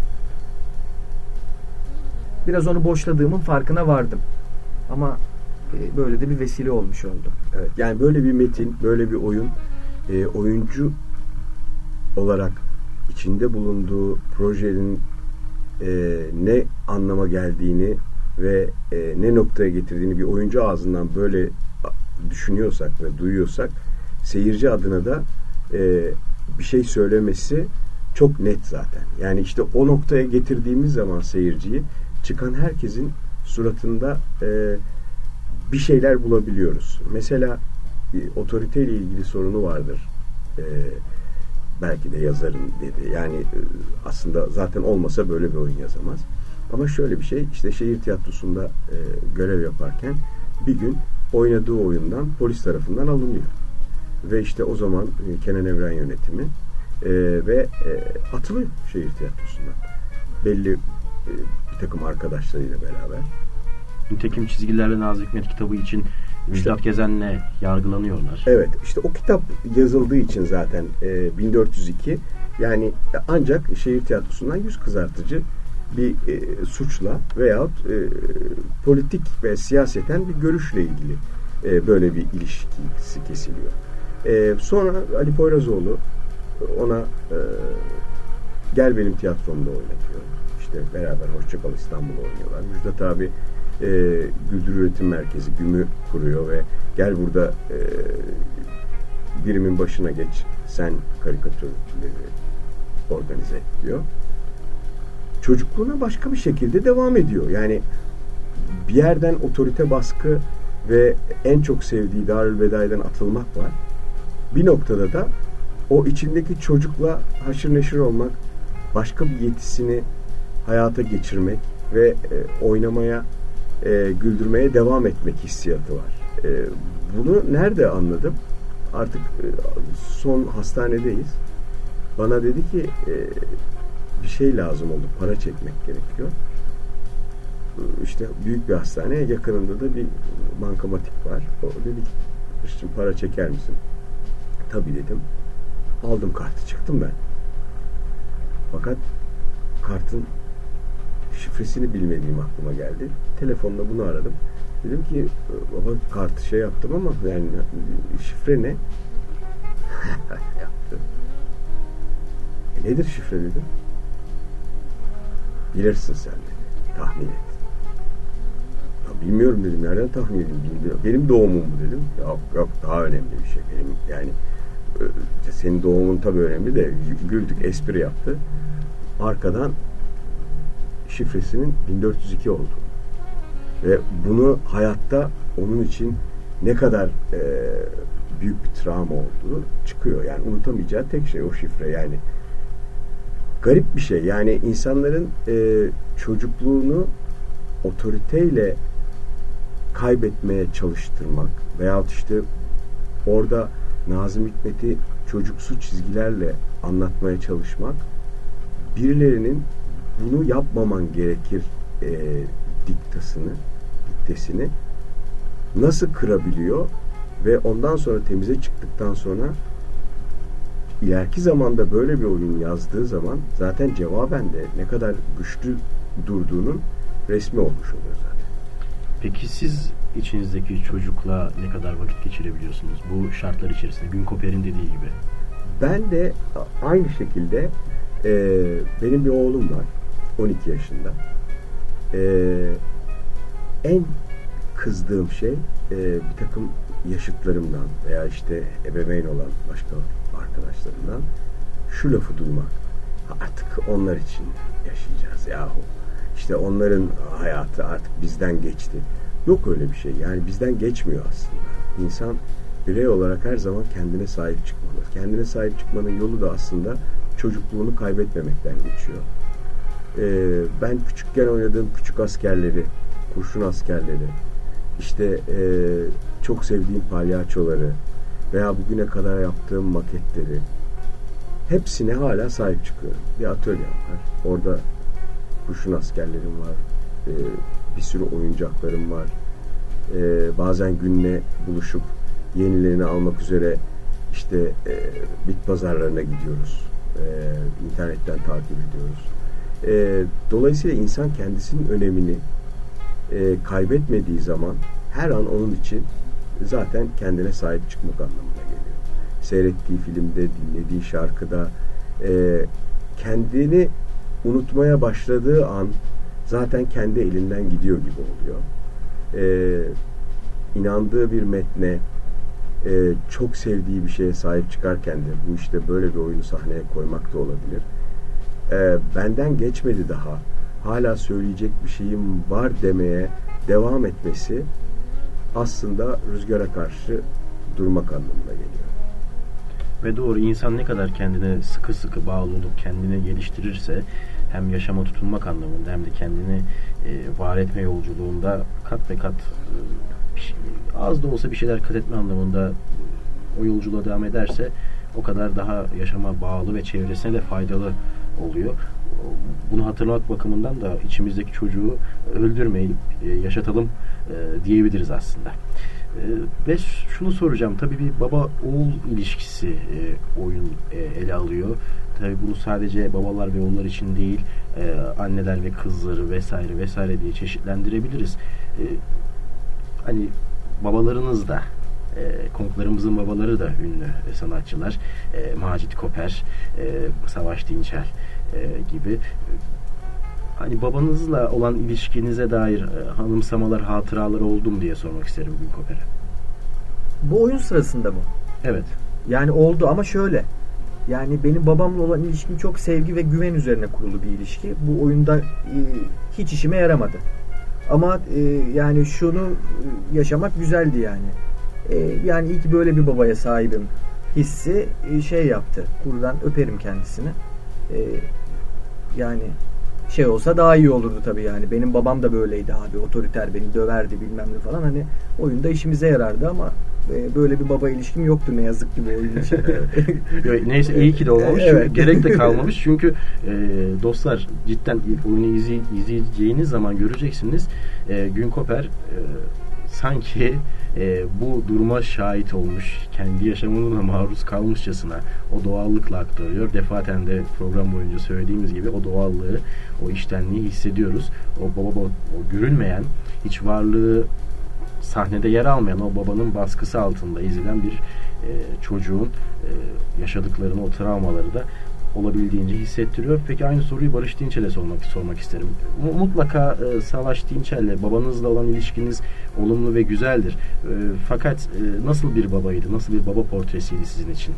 biraz onu boşladığımın farkına vardım. Ama böyle de bir vesile olmuş oldu. Evet, yani böyle bir metin, böyle bir oyun e, oyuncu olarak içinde bulunduğu projenin e, ne anlama geldiğini ve e, ne noktaya getirdiğini bir oyuncu ağzından böyle düşünüyorsak ve duyuyorsak seyirci adına da e, bir şey söylemesi çok net zaten. Yani işte o noktaya getirdiğimiz zaman seyirciyi çıkan herkesin suratında e, bir şeyler bulabiliyoruz. Mesela e, otoriteyle ilgili sorunu vardır. E, belki de yazarın dedi. Yani e, aslında zaten olmasa böyle bir oyun yazamaz. Ama şöyle bir şey işte şehir tiyatrosunda e, görev yaparken bir gün oynadığı oyundan polis tarafından alınıyor. Ve işte o zaman e, Kenan Evren yönetimi e, ve e, atılıyor şehir tiyatrosundan. Belli e, bir takım arkadaşlarıyla beraber. Nitekim çizgilerle Nazım Hikmet kitabı için Müjdat Gezen'le yargılanıyorlar. Evet işte o kitap yazıldığı için zaten e, 1402 yani ancak şehir tiyatrosundan yüz kızartıcı bir e, suçla veyahut e, politik ve siyaseten bir görüşle ilgili e, böyle bir ilişkisi kesiliyor. E, sonra Ali Poyrazoğlu ona e, gel benim tiyatromda oynatıyor. İşte beraber Hoşçakal İstanbul oynuyorlar. Müjdat abi e, Güldür Üretim Merkezi GÜM'ü kuruyor ve gel burada e, birimin başına geç sen karikatürleri organize diyor. Çocukluğuna başka bir şekilde devam ediyor. Yani bir yerden otorite baskı ve en çok sevdiği Darül Bedai'den atılmak var. Bir noktada da o içindeki çocukla haşır neşir olmak, başka bir yetisini hayata geçirmek ve e, oynamaya, e, güldürmeye devam etmek hissiyatı var. E, bunu nerede anladım? Artık e, son hastanedeyiz. Bana dedi ki e, bir şey lazım oldu. Para çekmek gerekiyor. İşte büyük bir hastane yakınında da bir bankamatik var. O dedi ki işte para çeker misin? Tabii dedim. Aldım kartı çıktım ben. Fakat kartın şifresini bilmediğim aklıma geldi. Telefonla bunu aradım. Dedim ki baba kartı şey yaptım ama yani şifre ne? Yaptı. E nedir şifre dedim. Bilirsin sen dedi. Tahmin et. Ya bilmiyorum dedim. Nereden tahmin edeyim? Benim doğumum bu dedim. Yok yok daha önemli bir şey. Benim yani e, senin doğumun tabii önemli de güldük espri yaptı. Arkadan şifresinin 1402 oldu. Ve bunu hayatta onun için ne kadar e, büyük bir travma olduğu çıkıyor. Yani unutamayacağı tek şey o şifre. Yani garip bir şey. Yani insanların e, çocukluğunu otoriteyle kaybetmeye çalıştırmak veyahut işte orada Nazım Hikmet'i çocuksu çizgilerle anlatmaya çalışmak birilerinin bunu yapmaman gerekir e, diktasını, diktesini nasıl kırabiliyor ve ondan sonra temize çıktıktan sonra ileriki zamanda böyle bir oyun yazdığı zaman zaten cevaben de ne kadar güçlü durduğunun resmi olmuş oluyor zaten. Peki siz içinizdeki çocukla ne kadar vakit geçirebiliyorsunuz bu şartlar içerisinde? Gün Koper'in dediği gibi. Ben de aynı şekilde e, benim bir oğlum var 12 yaşında. E, en kızdığım şey e, bir takım yaşıtlarımdan veya işte ebeveyn olan başka arkadaşlarımdan şu lafı duymak. Artık onlar için yaşayacağız yahu. İşte onların hayatı artık bizden geçti. Yok öyle bir şey. Yani bizden geçmiyor aslında. İnsan birey olarak her zaman kendine sahip çıkmalı. Kendine sahip çıkmanın yolu da aslında çocukluğunu kaybetmemekten geçiyor. Ee, ben küçükken oynadığım küçük askerleri, kurşun askerleri, işte e, çok sevdiğim palyaçoları veya bugüne kadar yaptığım maketleri hepsine hala sahip çıkıyorum. Bir atölyem var. Orada kurşun askerlerim var. Ee, bir sürü oyuncaklarım var. Ee, bazen günle buluşup yenilerini almak üzere işte e, bit pazarlarına gidiyoruz. E, internetten takip ediyoruz. E, dolayısıyla insan kendisinin önemini e, kaybetmediği zaman her an onun için zaten kendine sahip çıkmak anlamına geliyor. Seyrettiği filmde, dinlediği şarkıda e, kendini unutmaya başladığı an zaten kendi elinden gidiyor gibi oluyor. E, inandığı bir metne, e, çok sevdiği bir şeye sahip çıkarken de bu işte böyle bir oyunu sahneye koymak da olabilir. E, benden geçmedi daha. Hala söyleyecek bir şeyim var demeye devam etmesi aslında rüzgara karşı durmak anlamına geliyor. Ve doğru insan ne kadar kendine sıkı sıkı bağlı olup kendini geliştirirse hem yaşama tutunmak anlamında hem de kendini e, var etme yolculuğunda kat be kat e, şey, az da olsa bir şeyler kat etme anlamında o yolculuğa devam ederse o kadar daha yaşama bağlı ve çevresine de faydalı oluyor. Bunu hatırlamak bakımından da içimizdeki çocuğu öldürmeyelim, e, yaşatalım e, diyebiliriz aslında. E, ve şunu soracağım. Tabii bir baba oğul ilişkisi oyun ele alıyor. Tabii bunu sadece babalar ve oğullar için değil, anneler ve kızları vesaire vesaire diye çeşitlendirebiliriz. Hani babalarınız da e, konuklarımızın babaları da ünlü sanatçılar. E, Macit Koper, e, Savaş Dinçel e, gibi. Hani babanızla olan ilişkinize dair e, hanımsamalar, hatıralar oldu mu diye sormak isterim Gül Koper'e. Bu oyun sırasında mı? Evet. Yani oldu ama şöyle. Yani benim babamla olan ilişkim çok sevgi ve güven üzerine kurulu bir ilişki. Bu oyunda e, hiç işime yaramadı. Ama e, yani şunu yaşamak güzeldi yani e, yani iyi ki böyle bir babaya sahibim hissi e, şey yaptı. Buradan öperim kendisini. E, yani şey olsa daha iyi olurdu tabii yani. Benim babam da böyleydi abi. Otoriter beni döverdi bilmem ne falan. Hani oyunda işimize yarardı ama e, böyle bir baba ilişkim yoktu ne yazık ki bu oyun için. Neyse iyi ki de olmamış. Evet. Gerek de kalmamış. Çünkü e, dostlar cidden oyunu izley, izleyeceğiniz zaman göreceksiniz. E, Gün Koper e, sanki e, bu duruma şahit olmuş, kendi yaşamına maruz kalmışçasına o doğallıkla aktarıyor. Defaten de program boyunca söylediğimiz gibi o doğallığı, o iştenliği hissediyoruz. O baba o görünmeyen, hiç varlığı sahnede yer almayan o babanın baskısı altında izlenen bir e, çocuğun e, yaşadıklarını, o travmaları da olabildiğince hissettiriyor. Peki aynı soruyu Barış Dinçel'e sormak sormak isterim. Mutlaka e, Savaş Dinçel'le babanızla olan ilişkiniz olumlu ve güzeldir. E, fakat e, nasıl bir babaydı? Nasıl bir baba portresiydi sizin için?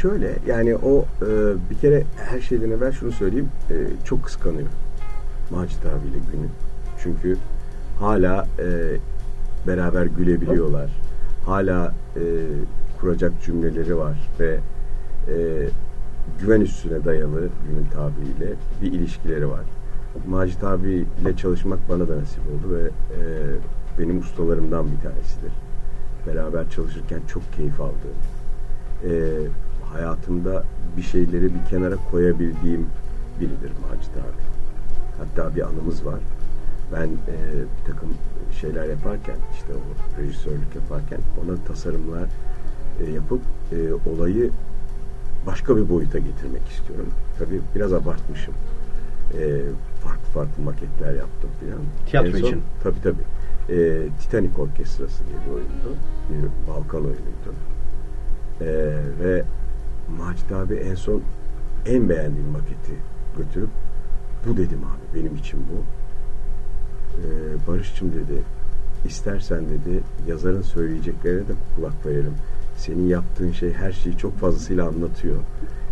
Şöyle yani o e, bir kere her şeyden evvel şunu söyleyeyim. E, çok kıskanıyor. Macit abiyle Gün'ü. Çünkü hala e, beraber gülebiliyorlar. Hala e, kuracak cümleleri var ve e, güven üstüne dayalı günün tabiriyle bir ilişkileri var. Macit abiyle çalışmak bana da nasip oldu ve e, benim ustalarımdan bir tanesidir. Beraber çalışırken çok keyif aldığım, e, hayatımda bir şeyleri bir kenara koyabildiğim biridir Macit abi. Hatta bir anımız var. Ben e, bir takım şeyler yaparken, işte o rejisörlük yaparken ona tasarımlar e, yapıp e, olayı başka bir boyuta getirmek istiyorum. Tabii biraz abartmışım. E, farklı farklı maketler yaptım filan. Tiyatro son, için. Tabii tabii. E, Titanic Orkestrası diye bir oyundu. Bir Balkan oyunuydu. E, ve Macit abi en son en beğendiğim maketi götürüp bu dedim abi benim için bu. E, Barış'cığım dedi istersen dedi yazarın söyleyeceklerine de kulak verelim senin yaptığın şey her şeyi çok fazlasıyla anlatıyor.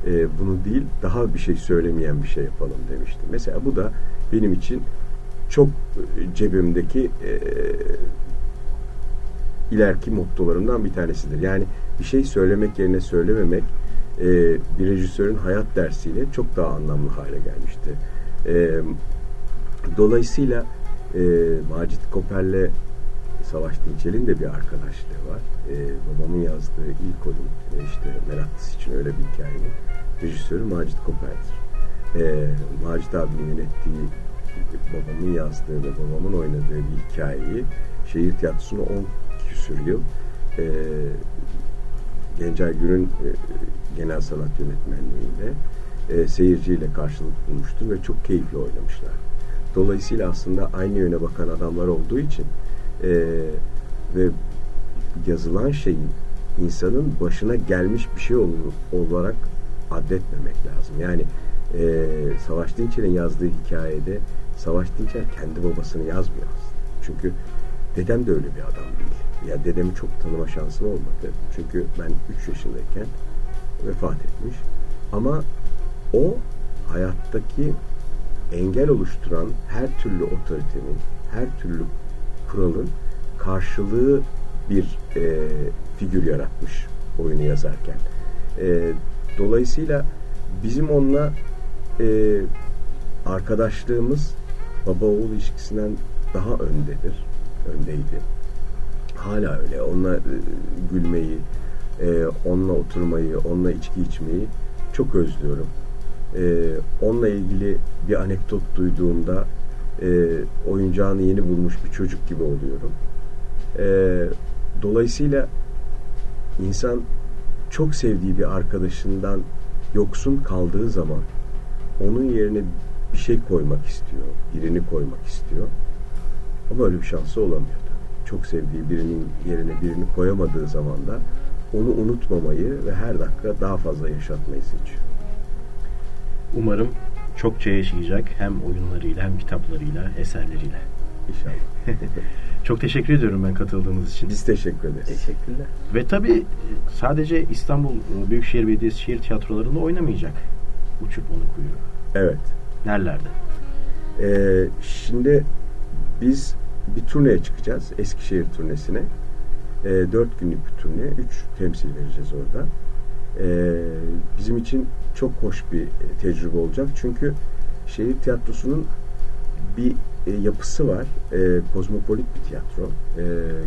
E, bunu değil daha bir şey söylemeyen bir şey yapalım demişti. Mesela bu da benim için çok e, cebimdeki e, ileriki mottolarımdan bir tanesidir. Yani bir şey söylemek yerine söylememek e, bir rejisörün hayat dersiyle çok daha anlamlı hale gelmişti. E, dolayısıyla e, Macit Koper'le Savaş Dinçel'in de bir arkadaşlığı var. Ee, babamın yazdığı ilk oyun e, işte Meraklısı için öyle bir hikayenin rejisörü Macit Koper'dir. Ee, Macit abinin yönettiği babamın yazdığı ve babamın oynadığı bir hikayeyi şehir tiyatrosunu 10 küsür yıl e, Gencay Gür'ün e, genel sanat yönetmenliğinde e, seyirciyle karşılık bulmuştur ve çok keyifli oynamışlar. Dolayısıyla aslında aynı yöne bakan adamlar olduğu için e, ve yazılan şeyin insanın başına gelmiş bir şey olarak adetmemek lazım. Yani e, Savaş Dinçer'in yazdığı hikayede Savaş Dinçer kendi babasını yazmıyor aslında. Çünkü dedem de öyle bir adam değil. Ya dedemi çok tanıma şansım olmadı. Çünkü ben 3 yaşındayken vefat etmiş. Ama o hayattaki engel oluşturan her türlü otoritenin, her türlü kuralın karşılığı bir e, figür yaratmış oyunu yazarken. E, dolayısıyla bizim onunla e, arkadaşlığımız baba oğul ilişkisinden daha öndedir. Öndeydi. Hala öyle. Onunla e, gülmeyi, e, onunla oturmayı, onunla içki içmeyi çok özlüyorum. E, onunla ilgili bir anekdot duyduğumda e, oyuncağını yeni bulmuş bir çocuk gibi oluyorum. E, dolayısıyla insan çok sevdiği bir arkadaşından yoksun kaldığı zaman onun yerine bir şey koymak istiyor, birini koymak istiyor. Ama öyle bir şansı olamıyordu. Çok sevdiği birinin yerine birini koyamadığı zaman da onu unutmamayı ve her dakika daha fazla yaşatmayı seçiyor. Umarım çokça yaşayacak hem oyunlarıyla hem kitaplarıyla, eserleriyle. İnşallah. Çok teşekkür ediyorum ben katıldığınız için. Biz teşekkür ederiz. Teşekkürler. Ve tabii sadece İstanbul Büyükşehir Belediyesi şehir tiyatrolarında oynamayacak Uçurtmalı Kuyruğu. Evet. Nerelerde? Ee, şimdi biz bir turneye çıkacağız. Eskişehir turnesine. Ee, dört günlük bir turne. Üç temsil vereceğiz orada. Ee, bizim için çok hoş bir tecrübe olacak. Çünkü şehir tiyatrosunun bir e, yapısı var. E, kozmopolit bir tiyatro. E,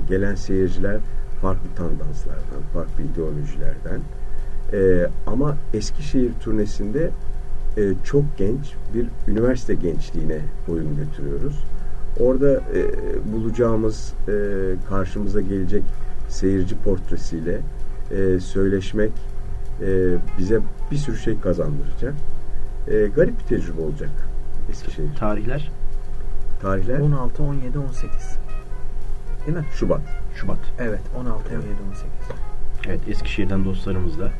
gelen seyirciler farklı tandanslardan, farklı ideolojilerden. E, ama Eskişehir turnesinde e, çok genç bir üniversite gençliğine oyun götürüyoruz. Orada e, bulacağımız, e, karşımıza gelecek seyirci portresiyle e, söyleşmek e, bize bir sürü şey kazandıracak. E, garip bir tecrübe olacak Eskişehir. Tarihler? Tarihler? 16, 17, 18. Değil mi? Şubat. Şubat. Evet 16, 17, 18. Evet Eskişehir'den dostlarımız da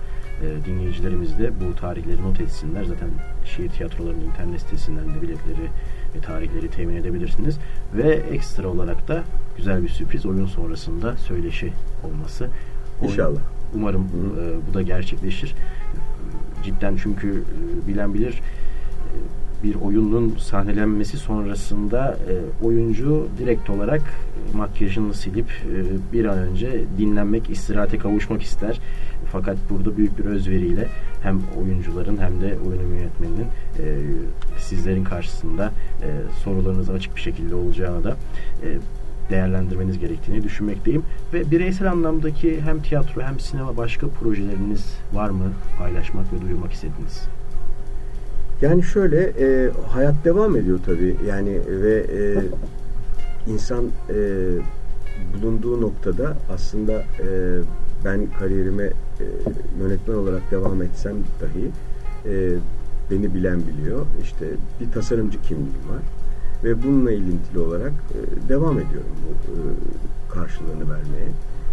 e, dinleyicilerimiz de bu tarihleri not etsinler. Zaten şehir tiyatrolarının internet sitesinden de biletleri ve tarihleri temin edebilirsiniz. Ve ekstra olarak da güzel bir sürpriz oyun sonrasında söyleşi olması. Oyun, İnşallah. Umarım e, bu da gerçekleşir. Cidden çünkü e, bilen bilir e, bir oyunun sahnelenmesi sonrasında e, oyuncu direkt olarak makyajını silip e, bir an önce dinlenmek, istirahate kavuşmak ister. Fakat burada büyük bir özveriyle hem oyuncuların hem de oyunun yönetmeninin e, sizlerin karşısında e, sorularınız açık bir şekilde olacağını da e, değerlendirmeniz gerektiğini düşünmekteyim. Ve bireysel anlamdaki hem tiyatro hem sinema başka projeleriniz var mı paylaşmak ve duyurmak istediğiniz? Yani şöyle e, hayat devam ediyor tabii. Yani ve e, insan e, bulunduğu noktada aslında e, ben kariyerime e, yönetmen olarak devam etsem dahi e, beni bilen biliyor. İşte bir tasarımcı kimliğim var ve bununla ilintili olarak e, devam ediyorum bu e, karşılığını vermeye.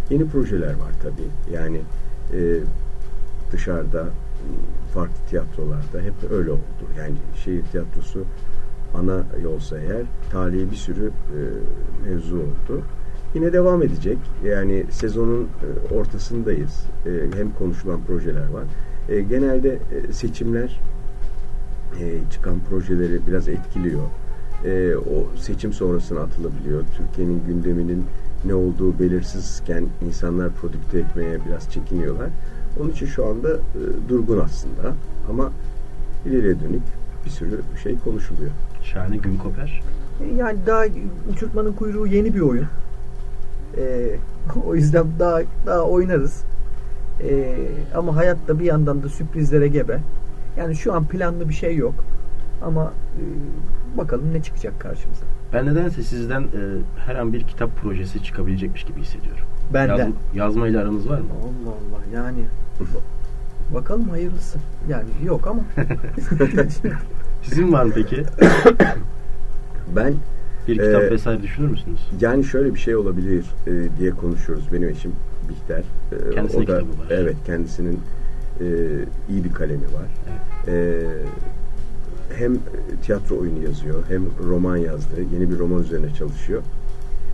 Yeni projeler var tabii. Yani e, dışarıda farklı tiyatrolarda hep öyle oldu. Yani şehir tiyatrosu ana yolsa eğer talihi bir sürü e, mevzu oldu. Yine devam edecek. Yani sezonun ortasındayız. Hem konuşulan projeler var. Genelde seçimler çıkan projeleri biraz etkiliyor. E, o seçim sonrasına atılabiliyor. Türkiye'nin gündeminin ne olduğu belirsizken insanlar prodükte etmeye biraz çekiniyorlar. Onun için şu anda e, durgun aslında ama ileriye dönük bir sürü şey konuşuluyor. Şahane Gün Koper. Yani daha uçurtmanın kuyruğu yeni bir oyun. Ee, o yüzden daha daha oynarız. Ee, ama hayatta bir yandan da sürprizlere gebe. Yani şu an planlı bir şey yok. Ama e, bakalım ne çıkacak karşımıza. Ben nedense sizden e, her an bir kitap projesi çıkabilecekmiş gibi hissediyorum. Benden. Yaz, yazmayla aranız var mı? Allah Allah yani bakalım hayırlısı. Yani yok ama. Sizin var mı peki? Ben Bir kitap Ee, vesaire düşünür müsünüz? yani şöyle bir şey olabilir e, diye konuşuyoruz. Benim eşim Bihter. E, Kendisinin o da, kitabı var. Evet kendisinin e, iyi bir kalemi var. E, hem tiyatro oyunu yazıyor hem roman yazdı. Yeni bir roman üzerine çalışıyor.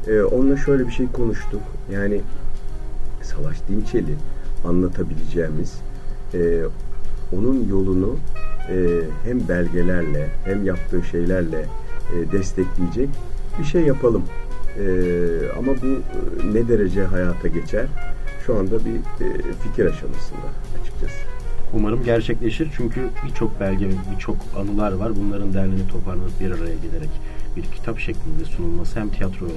E, onunla şöyle bir şey konuştuk. Yani Savaş Dinçeli anlatabileceğimiz e, onun yolunu e, hem belgelerle hem yaptığı şeylerle e, destekleyecek bir şey yapalım. E, ama bu e, ne derece hayata geçer? Şu anda bir e, fikir aşamasında açıkçası. Umarım gerçekleşir çünkü birçok belge ve birçok anılar var. Bunların derlenip toparlanıp bir araya gelerek bir kitap şeklinde sunulması hem tiyatro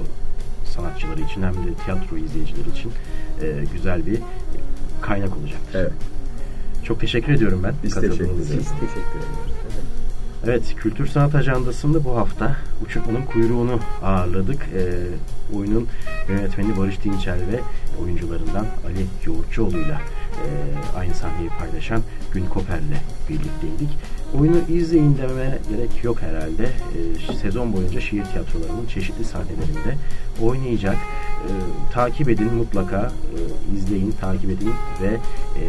sanatçıları için hem de tiyatro izleyicileri için e, güzel bir kaynak olacaktır. Evet. Çok teşekkür ediyorum ben. Biz teşekkür ederiz. Biz teşekkür ediyoruz. Evet, Kültür Sanat Ajandası'nda bu hafta Uçurtmanın Kuyruğunu ağırladık. Ee, oyunun yönetmeni Barış Dinçel ve oyuncularından Ali Yoğurtçuoğlu'yla e, aynı sahneyi paylaşan Gün Koper'le birlikteydik. Oyunu izleyin dememe gerek yok herhalde. Ee, sezon boyunca şiir tiyatrolarının çeşitli sahnelerinde oynayacak. Ee, takip edin mutlaka, e, izleyin, takip edin ve e,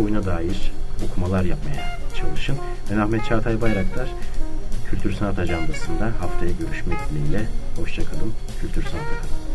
oyuna dair okumalar yapmaya çalışın. Ben Ahmet Çağatay Bayraktar. Kültür Sanat Ajandası'nda haftaya görüşmek dileğiyle. Hoşçakalın. Kültür Sanat'a kalın.